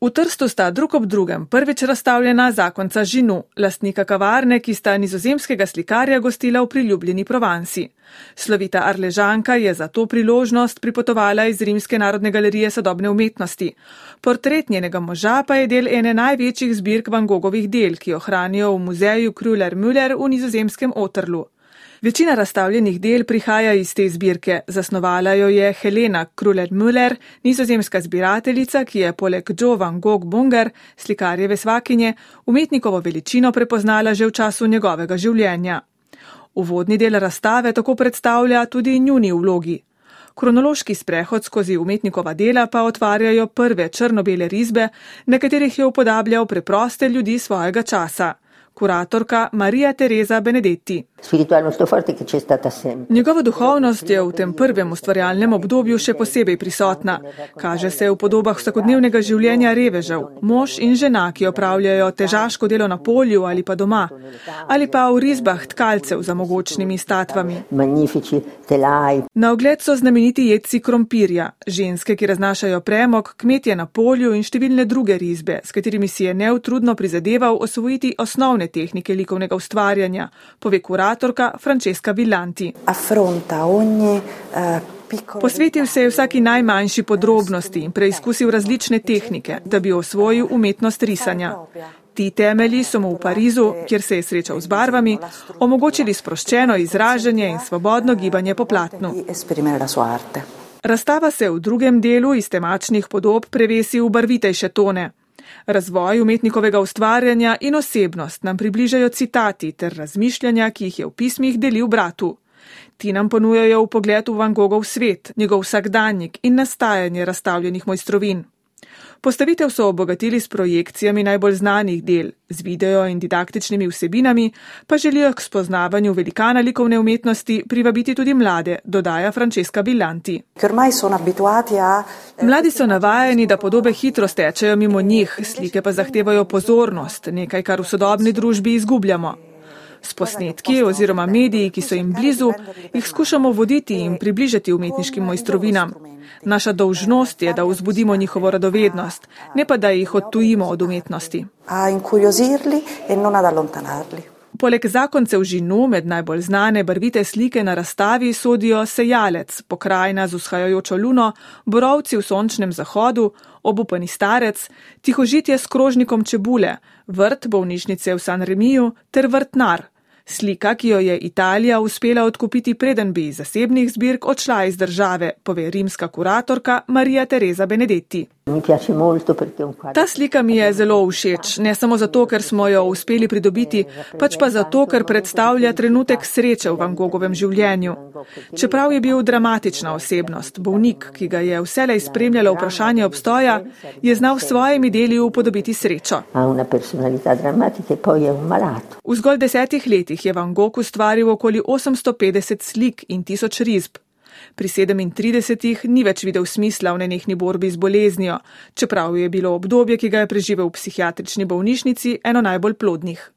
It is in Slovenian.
V Trstu sta drug ob drugem prvič razstavljena zakonca Žinu, lastnika kavarne, ki sta nizozemskega slikarja gostila v priljubljeni Provansi. Slovita Arležanka je za to priložnost pripotovala iz Rimske narodne galerije sodobne umetnosti. Portret njenega moža pa je del ene največjih zbirk Van Gogovih del, ki jo hranijo v muzeju Krüller-Müller v nizozemskem Otrlu. Večina razstavljenih del prihaja iz te zbirke. Zasnovala jo je Helena Kruller-Müller, nizozemska zbirateljica, ki je poleg Joe van Gogh Bunger, slikarjeve svakinje, umetnikovo veličino prepoznala že v času njegovega življenja. Uvodni del razstave tako predstavlja tudi njuni vlogi. Kronološki sprehod skozi umetnikova dela pa otvarjajo prve črno-bele risbe, na katerih je upodabljal preproste ljudi svojega časa kuratorka Marija Teresa Benedetti. Njegova duhovnost je v tem prvem ustvarjalnem obdobju še posebej prisotna. Kaže se v podobah vsakodnevnega življenja revežev, mož in žena, ki opravljajo težaško delo na polju ali pa doma, ali pa v risbah tkalcev za mogočnimi statvami. Na ogled so znameniti jedci krompirja, ženske, ki raznašajo premog, kmetje na polju in številne druge risbe, s katerimi si je neutrudno prizadeval osvojiti osnovne tehnike likovnega ustvarjanja, pove kuratorka Francesca Villanti. Eh, Posvetil se je vsaki najmanjši podrobnosti in preizkusil različne tehnike, da bi osvojil umetnost risanja. Ti temelji so mu v Parizu, kjer se je srečal z barvami, omogočili sproščeno izražanje in svobodno gibanje po platnu. Razstava se v drugem delu iz temačnih podob prevesi v barvitejše tone. Razvoj umetnikovega ustvarjanja in osebnost nam približajo citati ter razmišljanja, ki jih je v pismih delil bratu. Ti nam ponujajo v pogledu Van Gogov svet, njegov vsakdanjik in nastajanje razstavljenih mojstrovin. Postavitev so obogatili s projekcijami najbolj znanih del, z video in didaktičnimi vsebinami, pa želijo k spoznavanju velikana likovne umetnosti privabiti tudi mlade, dodaja Francesca Bilanti. Mladi so navajeni, da podobe hitro stečejo mimo njih, slike pa zahtevajo pozornost, nekaj, kar v sodobni družbi izgubljamo. S posnetki oziroma mediji, ki so jim blizu, jih skušamo voditi in približati umetniškim mojstrovinam. Naša dolžnost je, da vzbudimo njihovo radovednost, ne pa da jih odtujimo od umetnosti. E Poleg zakoncev žinu med najbolj znane barvite slike na razstavi sodijo sejalec, pokrajina z vzhajajočo luno, borovci v sončnem zahodu, obupani starec, tihožitje s krožnikom čebule, vrt bolnišnice v San Remiju ter vrtnar. Slika, ki jo je Italija uspela odkupiti preden bi iz zasebnih zbirk odšla iz države, pove rimska kuratorka Marija Teresa Benedetti. Ta slika mi je zelo všeč, ne samo zato, ker smo jo uspeli pridobiti, pač pa zato, ker predstavlja trenutek sreče v Van Gogovem življenju. Čeprav je bil dramatična osebnost, bolnik, ki ga je vselej spremljalo vprašanje obstoja, je znal s svojimi deli upodobiti srečo. V zgolj desetih letih je Van Gogh ustvaril okoli 850 slik in tisoč risb. Pri 37 ni več videl smisla v nenehni borbi z boleznijo, čeprav je bilo obdobje, ki ga je preživel v psihiatrični bolnišnici, eno najbolj plodnih.